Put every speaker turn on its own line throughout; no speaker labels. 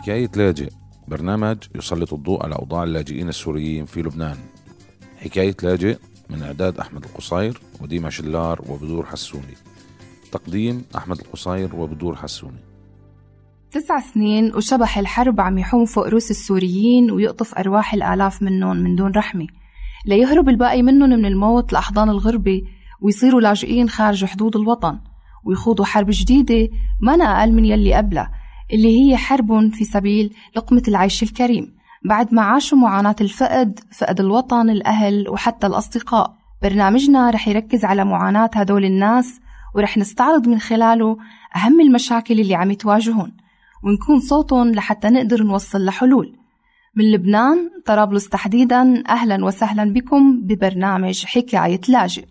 حكاية لاجئ برنامج يسلط الضوء على أوضاع اللاجئين السوريين في لبنان. حكاية لاجئ من إعداد أحمد القصير وديما شلار وبدور حسوني. تقديم أحمد القصير وبدور حسوني.
تسع سنين وشبح الحرب عم يحوم فوق روس السوريين ويقطف أرواح الآلاف منهم من دون رحمة. ليهرب الباقي منهم من الموت لأحضان الغربة ويصيروا لاجئين خارج حدود الوطن ويخوضوا حرب جديدة ما أقل من يلي قبلها. اللي هي حرب في سبيل لقمة العيش الكريم. بعد ما عاشوا معاناة الفقد فقد الوطن الأهل وحتى الأصدقاء. برنامجنا رح يركز على معاناة هدول الناس ورح نستعرض من خلاله أهم المشاكل اللي عم تواجههم ونكون صوتهم لحتى نقدر نوصل لحلول. من لبنان طرابلس تحديدا أهلا وسهلا بكم ببرنامج حكاية لاجئ.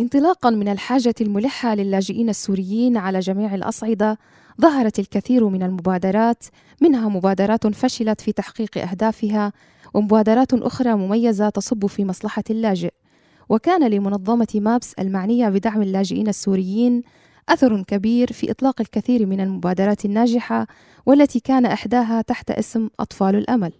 انطلاقا من الحاجة الملحة للاجئين السوريين على جميع الأصعدة ظهرت الكثير من المبادرات منها مبادرات فشلت في تحقيق أهدافها ومبادرات أخرى مميزة تصب في مصلحة اللاجئ. وكان لمنظمة مابس المعنية بدعم اللاجئين السوريين أثر كبير في إطلاق الكثير من المبادرات الناجحة والتي كان إحداها تحت اسم أطفال الأمل.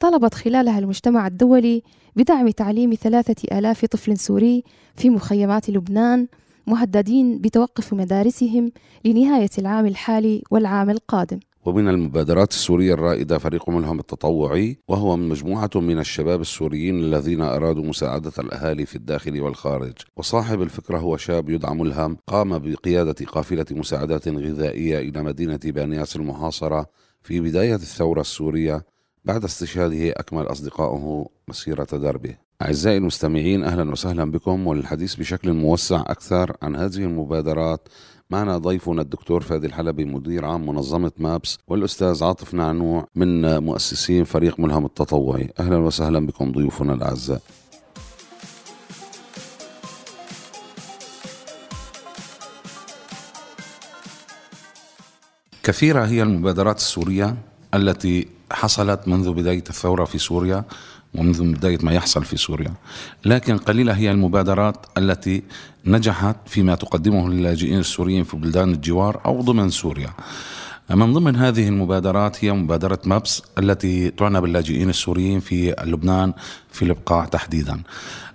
طلبت خلالها المجتمع الدولي بدعم تعليم ثلاثة آلاف طفل سوري في مخيمات لبنان مهددين بتوقف مدارسهم لنهاية العام الحالي والعام القادم.
ومن المبادرات السورية الرائدة فريق ملهم التطوعي وهو من مجموعة من الشباب السوريين الذين أرادوا مساعدة الأهالي في الداخل والخارج. وصاحب الفكرة هو شاب يدعى ملهم قام بقيادة قافلة مساعدات غذائية إلى مدينة بانياس المحاصرة في بداية الثورة السورية بعد استشهاده أكمل أصدقائه مسيرة دربه. أعزائي المستمعين أهلا وسهلا بكم وللحديث بشكل موسع أكثر عن هذه المبادرات. معنا ضيفنا الدكتور فادي الحلبي مدير عام منظمة مابس والأستاذ عاطف نعنوع من مؤسسين فريق ملهم التطوعي. أهلا وسهلا بكم ضيوفنا الأعزاء. كثيرة هي المبادرات السورية التي حصلت منذ بداية الثورة في سوريا ومنذ بداية ما يحصل في سوريا. لكن قليلة هي المبادرات التي نجحت فيما تقدمه للاجئين السوريين في بلدان الجوار أو ضمن سوريا. من ضمن هذه المبادرات هي مبادرة مابس التي تعنى باللاجئين السوريين في لبنان في البقاع تحديدا.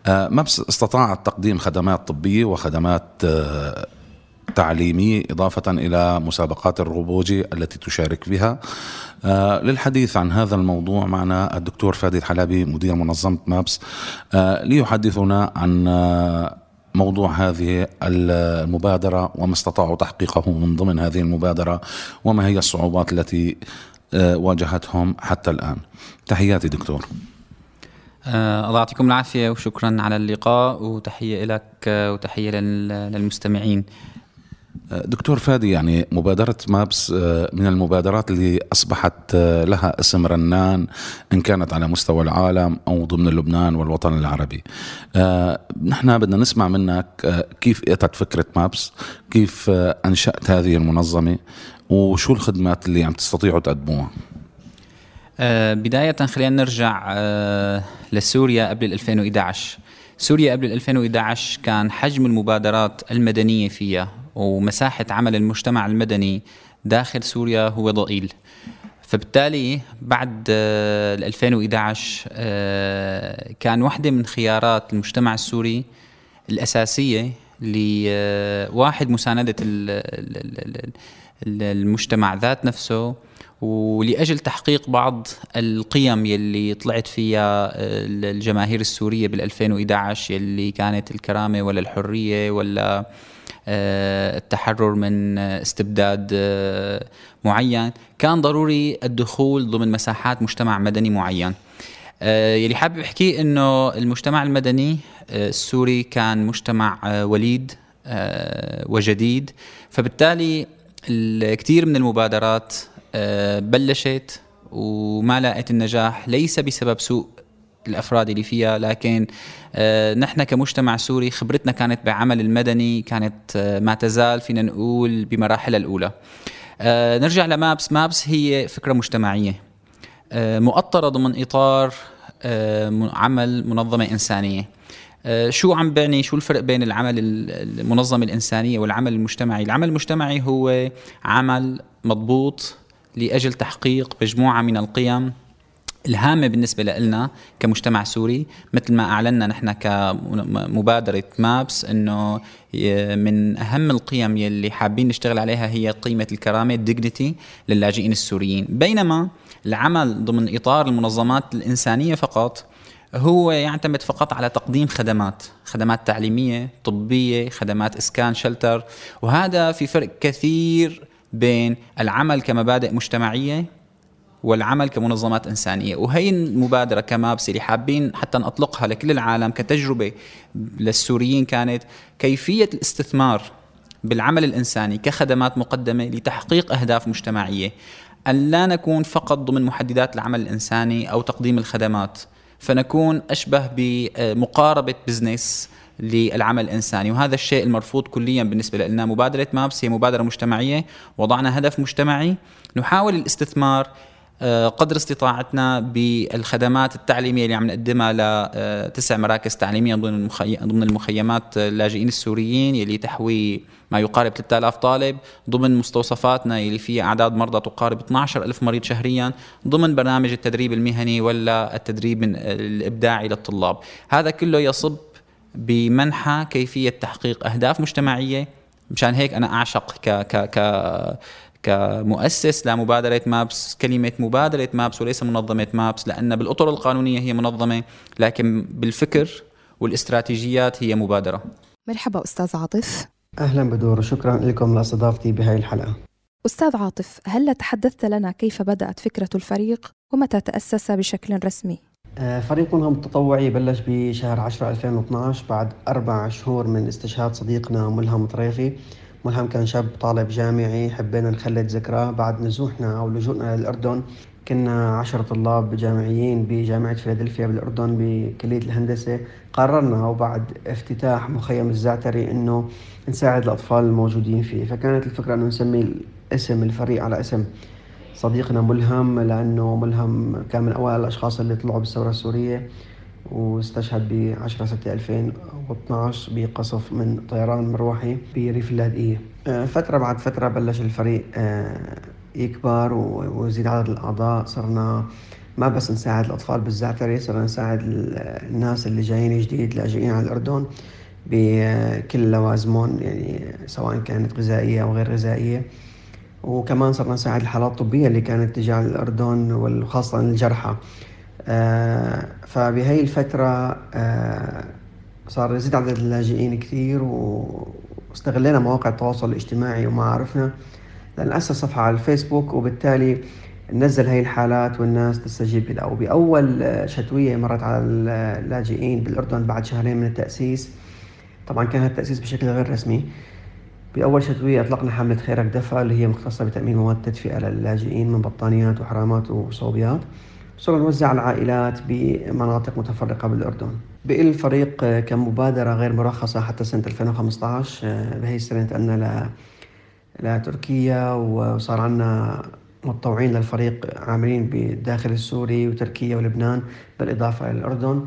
آه، مابس استطاعت تقديم خدمات طبية وخدمات آه، تعليمي إضافة إلى مسابقات الروبوجي التي تشارك بها. آه للحديث عن هذا الموضوع معنا الدكتور فادي الحلبي مدير منظمة مابس. آه ليحدثنا عن آه موضوع هذه المبادرة وما استطاعوا تحقيقه من ضمن هذه المبادرة وما هي الصعوبات التي واجهتهم حتى الآن. تحياتي دكتور.
الله يعطيكم العافية وشكرا على اللقاء وتحية لك وتحية للمستمعين.
دكتور فادي يعني مبادرة مابس آه، من المبادرات اللي أصبحت آه، لها اسم رنان إن كانت على مستوى العالم أو ضمن لبنان والوطن العربي. آه، نحن بدنا نسمع منك كيف أتت فكرة مابس؟ كيف أنشأت هذه المنظمة؟ وشو الخدمات اللي عم تستطيعوا تقدموها؟
بداية خلينا نرجع لسوريا قبل 2011 سوريا قبل 2011 كان حجم المبادرات المدنية فيها ومساحة عمل المجتمع المدني داخل سوريا هو ضئيل. فبالتالي بعد 2011 آه، كان واحدة من خيارات المجتمع السوري الأساسية لواحد مساندة المجتمع ذات نفسه ولأجل تحقيق بعض القيم يلي طلعت فيها الجماهير السورية بال 2011 يلي كانت الكرامة ولا الحرية ولا آه، التحرر من استبداد آه، معين. كان ضروري الدخول ضمن مساحات مجتمع مدني معين. آه، يلي حابب احكيه إنه المجتمع المدني السوري كان مجتمع وليد وجديد. فبالتالي الكثير من المبادرات بلشت وما لاقت النجاح ليس بسبب سوء الأفراد اللي فيها لكن آه، نحن كمجتمع سوري خبرتنا كانت بعمل المدني كانت آه، ما تزال فينا نقول بمراحلها الأولى. آه، نرجع لمابس. مابس هي فكرة مجتمعية مؤطرة ضمن إطار عمل منظمة إنسانية. آه، شو عم بعني شو الفرق بين العمل المنظمة الإنسانية والعمل المجتمعي؟ العمل المجتمعي هو عمل مضبوط لأجل تحقيق مجموعة من القيم الهامة بالنسبة لنا كمجتمع سوري. مثل ما أعلنا نحن كمبادرة مابس أنه من أهم القيم يلي حابين نشتغل عليها هي قيمة الكرامة ال dignity للاجئين السوريين. بينما العمل ضمن إطار المنظمات الإنسانية فقط هو يعتمد فقط على تقديم خدمات خدمات تعليمية طبية خدمات إسكان shelter وهذا في فرق كثير بين العمل كمبادئ مجتمعية والعمل كمنظمات إنسانية. وهي المبادرة كمابس اللي حابين حتى نطلقها لكل العالم كتجربة للسوريين كانت كيفية الاستثمار بالعمل الإنساني كخدمات مقدمة لتحقيق أهداف مجتمعية. أن لا نكون فقط ضمن محددات العمل الإنساني أو تقديم الخدمات فنكون أشبه بمقاربة بزنس للعمل الإنساني. وهذا الشيء المرفوض كليا بالنسبة لنا. مبادرة مابس هي مبادرة مجتمعية. وضعنا هدف مجتمعي. نحاول الاستثمار آه، قدر استطاعتنا بالخدمات التعليمية اللي عم نقدمها لتسع مراكز تعليمية ضمن المخيمات اللاجئين السوريين يلي تحوي ما يقارب 3000 طالب. ضمن مستوصفاتنا اللي فيها أعداد مرضى تقارب 12000 مريض شهريا. ضمن برنامج التدريب المهني ولا التدريب الإبداعي للطلاب. هذا كله يصب بمنحى كيفية تحقيق أهداف مجتمعية. مشان هيك أنا أعشق ك ك ك كمؤسس لمبادرة مابس. كلمة مبادرة مابس وليس منظمة مابس لأن بالأطر القانونية هي منظمة لكن بالفكر والاستراتيجيات هي مبادرة.
مرحبا أستاذ عاطف.
أهلا بدور. وشكرا لكم لاستضافتي بهذه الحلقة.
أستاذ عاطف هل تحدثت لنا كيف بدأت فكرة الفريق ومتى تأسس بشكل رسمي؟
آه، فريق ملهم التطوعي بلش بشهر 10 2012 بعد أربع شهور من استشهاد صديقنا ملهم طريفي. ملهم كان شاب طالب جامعي حبينا نخلد ذكراه بعد نزوحنا أو لجوءنا للأردن. كنا عشرة طلاب جامعيين بجامعة فيلادلفيا بالأردن بكلية الهندسة. قررنا وبعد افتتاح مخيم الزعتري أنه نساعد الأطفال الموجودين فيه. فكانت الفكرة أنه نسمي اسم الفريق على اسم. صديقنا ملهم لأنه ملهم كان من أوائل الأشخاص اللي طلعوا بالثورة السورية واستشهد ب 10 6 2012 بقصف من طيران مروحي بريف اللاذقية آه، فترة بعد فترة بلش الفريق آه، يكبر ويزيد عدد الأعضاء. صرنا ما بس نساعد الأطفال بالزعترة صرنا نساعد الناس اللي جايين جديد لاجئين على الأردن بكل لوازمهم يعني سواء كانت غذائية أو غير غذائية. وكمان صرنا نساعد الحالات الطبية اللي كانت تجي على الأردن وخاصة الجرحى. آه، فبهي الفترة آه، صار يزيد عدد اللاجئين كثير واستغلينا مواقع التواصل الاجتماعي ومعارفنا لنأسس صفحة على الفيسبوك وبالتالي ننزل هاي الحالات والناس تستجيب لها. وبأول شتوية مرت على اللاجئين بالأردن بعد شهرين من التأسيس. طبعا كان التأسيس بشكل غير رسمي. بأول شتوية أطلقنا حملة خيرك دفع اللي هي مختصة بتأمين مواد تدفئة للاجئين من بطانيات وحرامات وصوبيات. صرنا نوزع العائلات بمناطق متفرقة بالأردن. بقي الفريق كمبادرة غير مرخصة حتى سنة 2015 بهي السنة انتقلنا لتركيا وصار عندنا متطوعين للفريق عاملين بالداخل السوري وتركيا ولبنان بالإضافة للأردن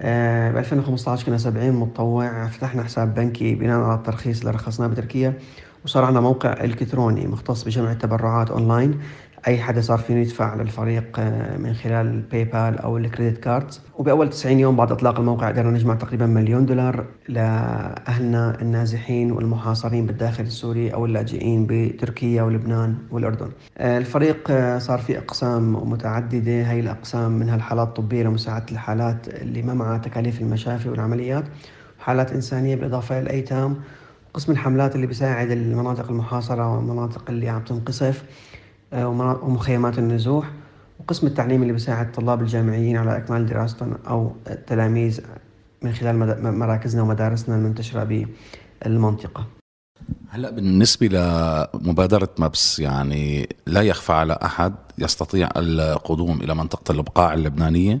ب 2015 كنا 70 متطوع فتحنا حساب بنكي بناء على الترخيص اللي رخصناه بتركيا وصار عندنا موقع إلكتروني مختص بجمع التبرعات أونلاين. أي حدا صار فيه يدفع للفريق آه، من خلال ال PayPal أو ال credit cards وبأول 90 يوم بعد إطلاق الموقع قدرنا نجمع تقريبا مليون دولار لأهلنا النازحين والمحاصرين بالداخل السوري أو اللاجئين بتركيا ولبنان والأردن. آه، الفريق آه، صار في أقسام متعددة. هي الأقسام منها الحالات الطبيه لمساعدة الحالات اللي ما معها تكاليف المشافي والعمليات حالات إنسانية بالإضافة للايتام قسم الحملات اللي بيساعد المناطق المحاصرة والمناطق اللي عم تنقصف. ومخيمات النزوح وقسم التعليم اللي بيساعد الطلاب الجامعيين على إكمال دراستهم أو التلاميذ من خلال مراكزنا ومدارسنا المنتشرة بالمنطقة.
هلأ بالنسبة لمبادرة مابس يعني لا يخفى على أحد يستطيع القدوم إلى منطقة البقاع اللبنانية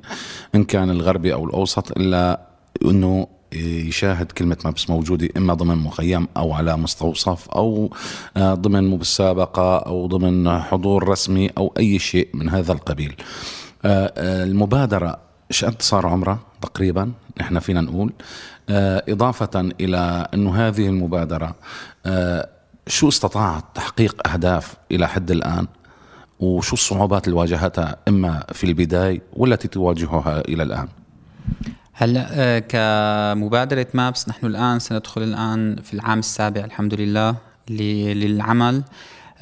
إن كان الغربي أو الأوسط إلا أنه يشاهد كلمة مابس موجودة إما ضمن مخيم أو على مستوصف أو آه، ضمن مسابقة أو ضمن حضور رسمي أو أي شيء من هذا القبيل. آه، آه، المبادرة شقد صار عمرها تقريبا نحن فينا نقول. إضافة إلى أنه هذه المبادرة شو استطاعت تحقيق أهداف إلى حد الآن؟ وشو الصعوبات اللي واجهتها إما في البداية والتي تواجهها إلى الآن؟
هلا آه، كمبادرة مابس نحن الآن سندخل الآن في العام السابع الحمد لله للعمل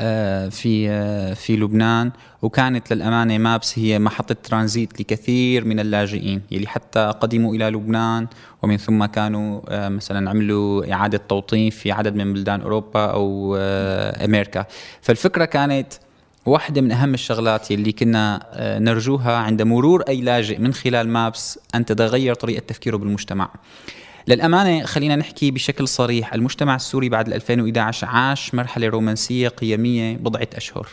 آه، في آه، في لبنان. وكانت للأمانة مابس هي محطة ترانزيت لكثير من اللاجئين يلي حتى قدموا إلى لبنان ومن ثم كانوا مثلا عملوا إعادة توطين في عدد من بلدان أوروبا أو أمريكا. فالفكرة كانت واحدة من أهم الشغلات اللي كنا نرجوها عند مرور أي لاجئ من خلال مابس أن تتغير طريقة تفكيره بالمجتمع. للأمانة خلينا نحكي بشكل صريح المجتمع السوري بعد 2011 عاش مرحلة رومانسية قيمية بضعة أشهر.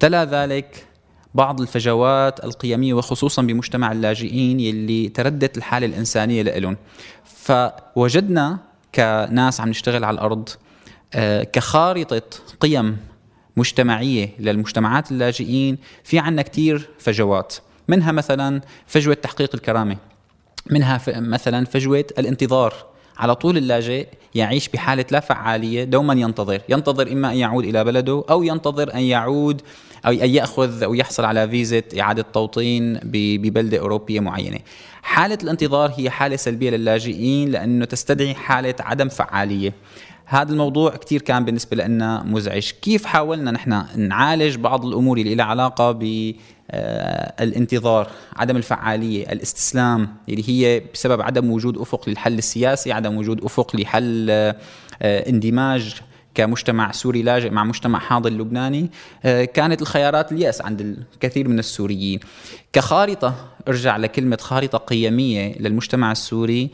تلا ذلك بعض الفجوات القيمية وخصوصا بمجتمع اللاجئين يلي تردت الحالة الإنسانية لهم فوجدنا كناس عم نشتغل على الأرض آه، كخارطة قيم مجتمعية للمجتمعات اللاجئين في عنا كتير فجوات. منها مثلا فجوة تحقيق الكرامة. منها مثلا فجوة الانتظار. على طول اللاجئ يعيش بحالة لا فعالية دوما ينتظر. ينتظر إما أن يعود إلى بلده أو ينتظر أن يعود أو أن يأخذ أو يحصل على فيزة إعادة توطين ببلدة أوروبية معينة. حالة الانتظار هي حالة سلبية للاجئين لأنه تستدعي حالة عدم فعالية. هذا الموضوع كثير كان بالنسبة لنا مزعج. كيف حاولنا نحن نعالج بعض الأمور اللي لها علاقة بالانتظار آه، عدم الفعالية الاستسلام اللي هي بسبب عدم وجود أفق للحل السياسي عدم وجود أفق لحل آه، اندماج كمجتمع سوري لاجئ مع مجتمع حاضر لبناني. آه، كانت الخيارات اليأس عند الكثير من السوريين. كخارطة ارجع لكلمة خارطة قيمية للمجتمع السوري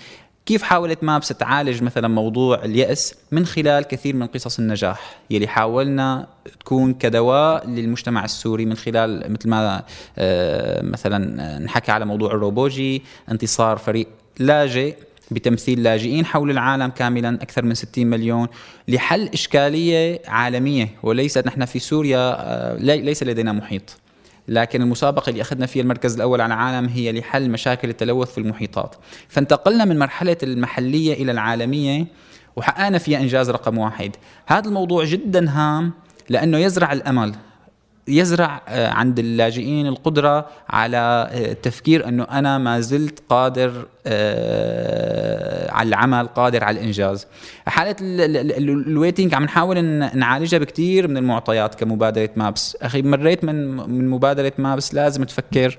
كيف حاولت مابس تعالج مثلا موضوع اليأس من خلال كثير من قصص النجاح؟ يلي حاولنا تكون كدواء للمجتمع السوري من خلال مثل ما آه، مثلا نحكي على موضوع الروبوجي انتصار فريق لاجئ بتمثيل لاجئين حول العالم كاملا أكثر من 60 مليون لحل إشكالية عالمية وليست نحن في سوريا آه، ليس لدينا محيط. لكن المسابقة اللي أخذنا فيها المركز الأول على العالم هي لحل مشاكل التلوث في المحيطات. فانتقلنا من مرحلة المحلية إلى العالمية وحققنا فيها إنجاز رقم واحد. هذا الموضوع جدا هام لأنه يزرع الأمل يزرع آه، عند اللاجئين القدرة على التفكير آه، أنه أنا ما زلت قادر آه، على العمل قادر على الإنجاز. حالة الويتنج عم نحاول نعالجها بكثير من المعطيات كمبادرة مابس. أخي مريت من من مبادرة مابس لازم تفكر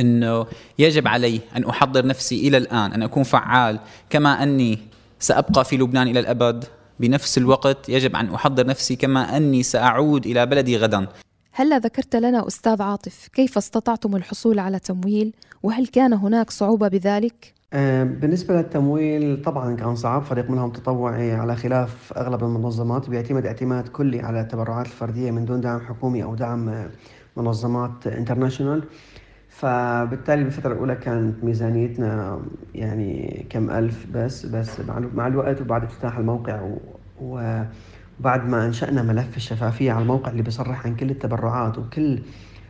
إنه يجب علي أن أحضر نفسي إلى الآن أن أكون فعال كما أني سأبقى في لبنان إلى الأبد. بنفس الوقت يجب أن أحضر نفسي كما أني سأعود إلى بلدي غدا.
هلا ذكرت لنا أستاذ عاطف كيف استطعتم الحصول على تمويل وهل كان هناك صعوبة بذلك؟
آه، بالنسبة للتمويل طبعا كان صعب فريق منهم تطوعي على خلاف أغلب المنظمات بيعتمد اعتماد كلي على التبرعات الفردية من دون دعم حكومي أو دعم منظمات انترناشونال فبالتالي بالفترة الأولى كانت ميزانيتنا يعني كم ألف بس بس مع الوقت وبعد افتتاح الموقع و, و بعد ما أنشأنا ملف الشفافية على الموقع اللي بيصرح عن كل التبرعات وكل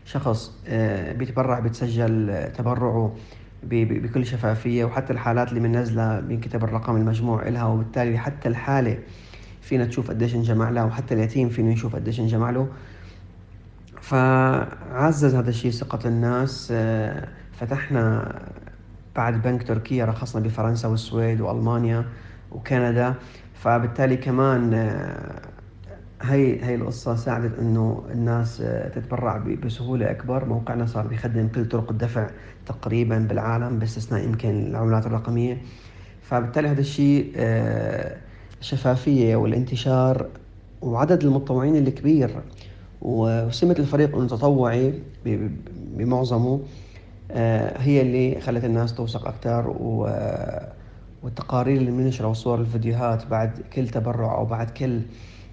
شخص آه، بيتبرع بتسجل تبرعه بكل شفافية وحتى الحالات اللي بننزلها بينكتب الرقم المجموع إلها وبالتالي حتى الحالة فينا تشوف قديش انجمع لها وحتى اليتيم فينا نشوف قديش انجمع له. فعزز هذا الشيء ثقة الناس آه، فتحنا بعد بنك تركيا رخصنا بفرنسا والسويد وألمانيا وكندا. فبالتالي كمان آه، هي هي القصة ساعدت إنه الناس آه، تتبرع بسهولة أكبر، موقعنا صار بيخدم كل طرق الدفع تقريبا بالعالم باستثناء يمكن العملات الرقمية. فبالتالي هذا الشيء الشفافية آه، والانتشار وعدد المتطوعين الكبير وسمة الفريق المتطوعي بمعظمه هي اللي خلت الناس توثق أكثر و والتقارير اللي بننشرها وصور الفيديوهات بعد كل تبرع أو بعد كل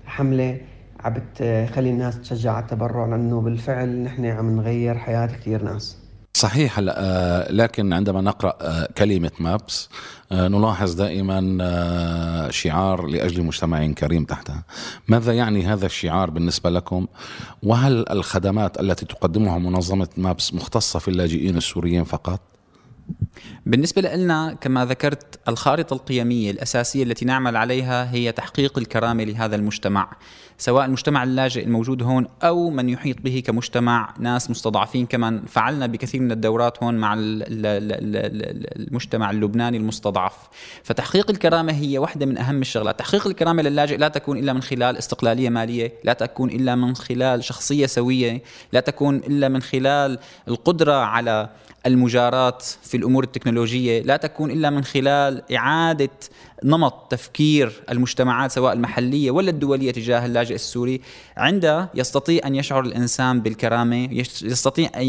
حملة عم بتخلي الناس تشجع على التبرع لأنه بالفعل نحن عم نغير حياة كثير ناس.
صحيح هلا آه، لكن عندما نقرأ آه، كلمة مابس آه، نلاحظ دائما شعار لأجل مجتمع كريم تحتها. ماذا يعني هذا الشعار بالنسبة لكم؟ وهل الخدمات التي تقدمها منظمة مابس مختصة في اللاجئين السوريين فقط؟
بالنسبة لنا كما ذكرت الخارطة القيمية الأساسية التي نعمل عليها هي تحقيق الكرامة لهذا المجتمع. سواء المجتمع اللاجئ الموجود هون أو من يحيط به كمجتمع ناس مستضعفين كما فعلنا بكثير من الدورات هون مع المجتمع اللبناني المستضعف. فتحقيق الكرامة هي واحدة من أهم الشغلات. تحقيق الكرامة للاجئ لا تكون إلا من خلال استقلالية مالية لا تكون إلا من خلال شخصية سوية لا تكون إلا من خلال القدرة على المجارات في الأمور التكنولوجية لا تكون إلا من خلال إعادة نمط تفكير المجتمعات سواء المحلية ولا الدولية تجاه اللاجئ السوري عندها يستطيع أن يشعر الإنسان بالكرامة يستطيع أن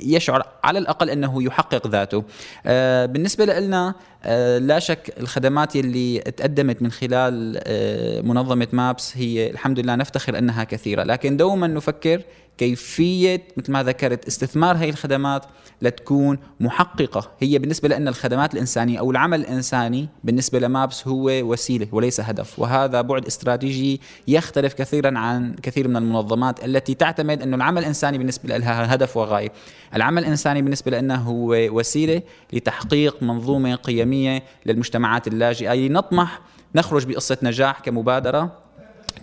يشعر على الأقل أنه يحقق ذاته. آه، بالنسبة لنا آه، لا شك الخدمات اللي تقدمت من خلال آه، منظمة مابس هي الحمد لله نفتخر أنها كثيرة. لكن دوما نفكر كيفية مثل ما ذكرت استثمار هذه الخدمات لتكون محققة. هي بالنسبة لنا الخدمات الإنسانية أو العمل الإنساني بالنسبة لمابس هو وسيلة وليس هدف. وهذا بعد استراتيجي يختلف كثيرا عن كثير من المنظمات التي تعتمد أنه العمل الإنساني بالنسبة لها هدف وغاية. العمل الإنساني بالنسبة لنا هو وسيلة لتحقيق منظومة قيمية للمجتمعات اللاجئة. نطمح نخرج بقصة نجاح كمبادرة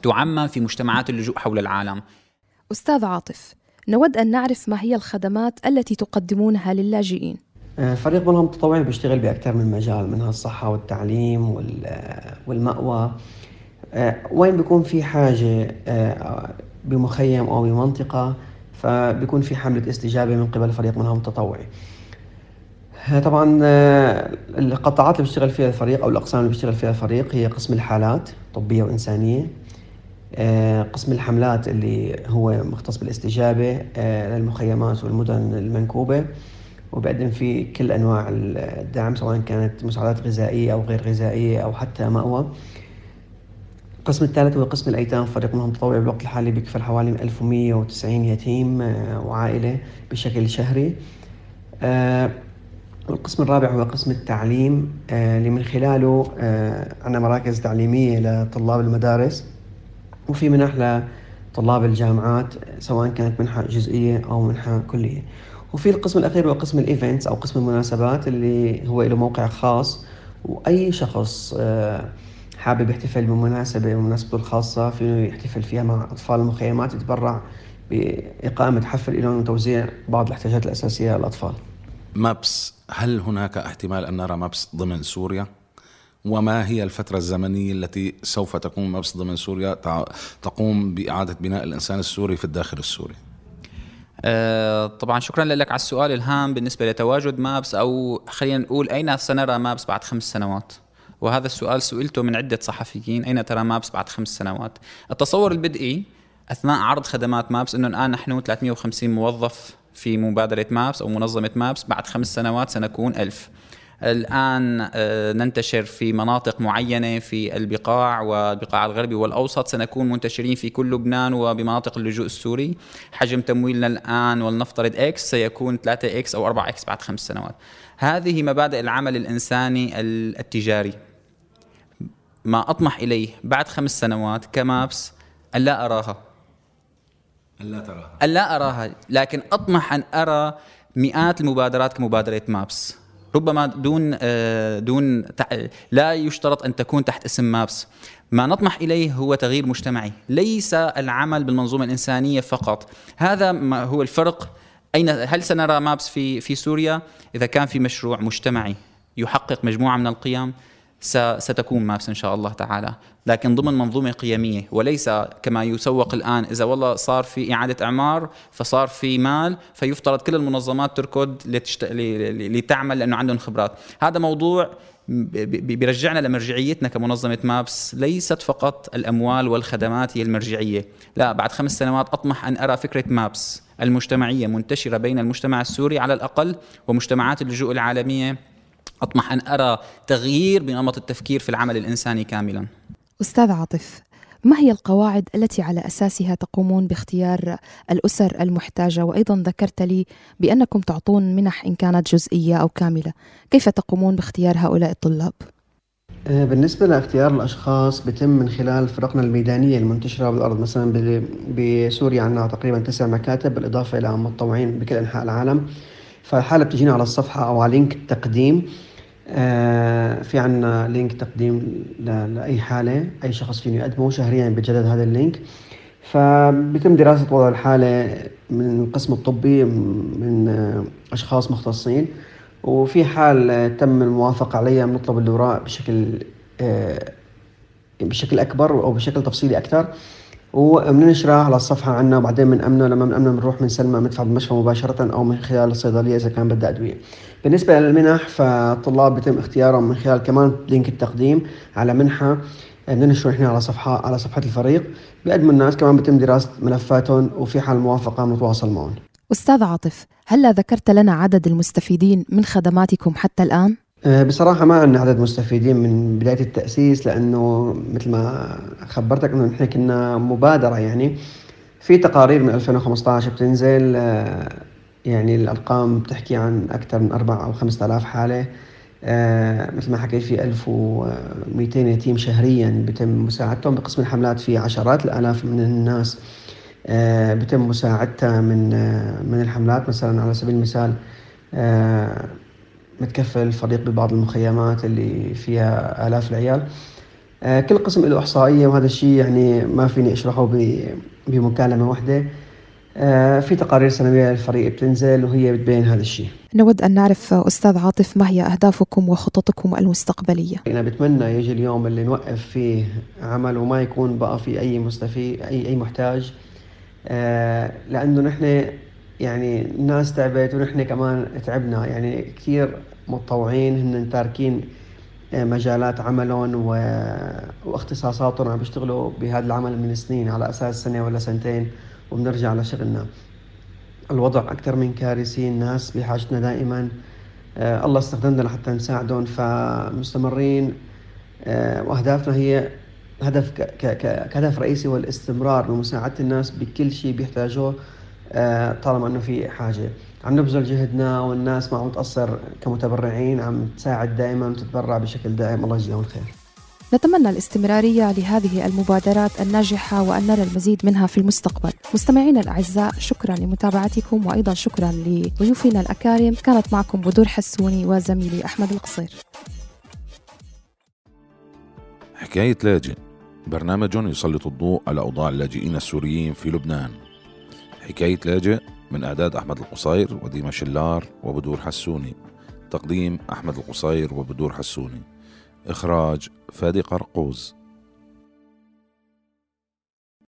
تعمم في مجتمعات اللجوء حول العالم.
أستاذ عاطف نود أن نعرف ما هي الخدمات التي تقدمونها للاجئين.
فريق ملهم التطوعي بيشتغل بأكثر من مجال منها الصحة والتعليم والمأوى. آه، وين بيكون في حاجة آه، بمخيم أو بمنطقة فبيكون في حملة استجابة من قبل فريق ملهم التطوعي طبعا القطاعات اللي بيشتغل فيها الفريق أو الأقسام اللي بيشتغل فيها الفريق هي قسم الحالات طبية وإنسانية. آه، قسم الحملات اللي هو مختص بالإستجابة آه، للمخيمات والمدن المنكوبة. وبقدم فيه كل أنواع الدعم سواء كانت مساعدات غذائية أو غير غذائية أو حتى مأوى. القسم الثالث هو قسم الأيتام فريق منهم متطوع بالوقت الحالي بيكفل حوالي 1190 يتيم آه، وعائلة بشكل شهري. القسم الرابع هو قسم التعليم. اللي من خلاله عندنا مراكز تعليمية لطلاب المدارس وفي منح لطلاب الجامعات سواء كانت منحة جزئية أو منحة كلية. وفي القسم الأخير هو قسم الإيفنتس أو قسم المناسبات اللي هو له موقع خاص وأي شخص آه، حابب يحتفل بمناسبة بمناسبته الخاصة فيه يحتفل فيها مع أطفال المخيمات يتبرع بإقامة حفل لهم وتوزيع بعض الاحتياجات الأساسية للأطفال.
مابس هل هناك احتمال أن نرى مابس ضمن سوريا؟ وما هي الفترة الزمنية التي سوف تقوم مبس ضمن سوريا؟ تقوم بإعادة بناء الإنسان السوري في الداخل السوري.
طبعا شكرا لك على السؤال الهام بالنسبة لتواجد مابس أو خلينا نقول أين سنرى مابس بعد خمس سنوات؟ وهذا السؤال سئلته من عدة صحفيين أين ترى مابس بعد خمس سنوات؟ التصور البدئي أثناء عرض خدمات مابس أنه الآن نحن 350 موظف في مبادرة مابس أو منظمة مابس بعد خمس سنوات سنكون ألف. الآن آه، ننتشر في مناطق معينة في البقاع والبقاع الغربي والأوسط. سنكون منتشرين في كل لبنان وبمناطق اللجوء السوري. حجم تمويلنا الآن ولنفترض X سيكون 3 X أو 4 X بعد خمس سنوات. هذه مبادئ العمل الإنساني التجاري. ما أطمح إليه بعد خمس سنوات كمابس أن لا أراها.
أن لا تراها.
أن لا أراها. لكن أطمح أن أرى مئات المبادرات كمبادرة مابس. ربما دون آه، دون لا يشترط أن تكون تحت اسم مابس. ما نطمح إليه هو تغيير مجتمعي. ليس العمل بالمنظومة الإنسانية فقط. هذا ما هو الفرق. أين هل سنرى مابس في في سوريا؟ إذا كان في مشروع مجتمعي يحقق مجموعة من القيم ستكون مابس إن شاء الله تعالى. لكن ضمن منظومة قيمية وليس كما يسوق الآن إذا والله صار في إعادة أعمار فصار في مال فيفترض كل المنظمات تركض لتشت... لتعمل لأنه عندهم خبرات. هذا موضوع بيرجعنا لمرجعيتنا كمنظمة مابس. ليست فقط الأموال والخدمات هي المرجعية. لا بعد خمس سنوات أطمح أن أرى فكرة مابس المجتمعية منتشرة بين المجتمع السوري على الأقل ومجتمعات اللجوء العالمية أطمح أن أرى تغيير بنمط التفكير في العمل الإنساني كاملا.
أستاذ عاطف ما هي القواعد التي على أساسها تقومون باختيار الأسر المحتاجة؟ وأيضا ذكرت لي بأنكم تعطون منح إن كانت جزئية أو كاملة. كيف تقومون باختيار هؤلاء الطلاب؟
آه، بالنسبة لاختيار الأشخاص بتم من خلال فرقنا الميدانية المنتشرة بالأرض مثلا بسوريا عندنا تقريبا تسع مكاتب بالإضافة إلى متطوعين بكل أنحاء العالم. فالحالة بتجينا على الصفحة أو على link التقديم في عنا link تقديم لأي حالة أي شخص فيني يقدمه شهريا بيتجدد هذا ال link. فبيتم دراسة وضع الحالة من القسم الطبي من أشخاص مختصين. وفي حال تم الموافقة عليها بنطلب الأوراق بشكل آه، بشكل أكبر أو بشكل تفصيلي أكثر. وبننشرها على الصفحة عنا وبعدين بنأمنه لما بنأمنه بنروح بنسلمه بندفع بالمشفى مباشرة أو من خلال الصيدلية إذا كان بدها أدوية. بالنسبة للمنح فالطلاب بيتم اختيارهم من خلال كمان لينك التقديم على منحة بننشره إحنا على صفحة على صفحة الفريق بيقدموا الناس كمان بيتم دراسة ملفاتهم وفي حال موافقة بنتواصل معهم.
أستاذ عاطف، هلا ذكرت لنا عدد المستفيدين من خدماتكم حتى الآن؟
أه، بصراحة ما عندنا عدد مستفيدين من بداية التأسيس لأنه مثل ما خبرتك إنه نحن كنا مبادرة يعني. في تقارير من 2015 بتنزل أه، يعني الأرقام بتحكي عن أكثر من أربع أو خمسة آلاف حالة. أه، مثل ما حكيت في 1200 يتيم شهريا بتم مساعدتهم بقسم الحملات. في عشرات الآلاف من الناس بتم مساعدتها من من الحملات. مثلا على سبيل المثال متكفل فريق ببعض المخيمات اللي فيها آلاف العيال. آه، كل قسم له إحصائية وهذا الشيء يعني ما فيني أشرحه بمكالمة واحدة. آه، في تقارير سنوية للفريق بتنزل وهي بتبين هذا الشيء.
نود أن نعرف أستاذ عاطف ما هي أهدافكم وخططكم المستقبلية؟
أنا بتمنى يجي اليوم اللي نوقف فيه عمل وما يكون بقى في أي مستفيد أي أي محتاج. آه، لأنه نحن يعني الناس تعبت ونحن كمان تعبنا. يعني كثير متطوعين هن تاركين آه، مجالات عملهم و... واختصاصاتهم عم بيشتغلوا بهذا العمل من سنين على أساس سنة ولا سنتين وبنرجع لشغلنا. الوضع أكثر من كارثي الناس بحاجتنا دائما. آه الله استخدمنا لحتى نساعدهم. فمستمرين آه وأهدافنا هي هدف ك... ك... كهدف رئيسي هو الاستمرار بمساعدة الناس بكل شيء بيحتاجوه. طالما إنه في حاجة. عم نبذل جهدنا والناس ما عم تقصر كمتبرعين عم تساعد دائما وتتبرع بشكل دائم. الله يجزاهم الخير.
نتمنى الاستمرارية لهذه المبادرات الناجحة وأن نرى المزيد منها في المستقبل. مستمعينا الأعزاء شكرا لمتابعتكم وأيضا شكرا لضيوفنا الأكارم. كانت معكم بدور حسوني وزميلي أحمد القصير.
حكاية لاجئ. برنامج يسلط الضوء على أوضاع اللاجئين السوريين في لبنان. حكاية لاجئ من إعداد أحمد القصير وديما شلار وبدور حسوني. تقديم أحمد القصير وبدور حسوني. إخراج فادي قرقوز.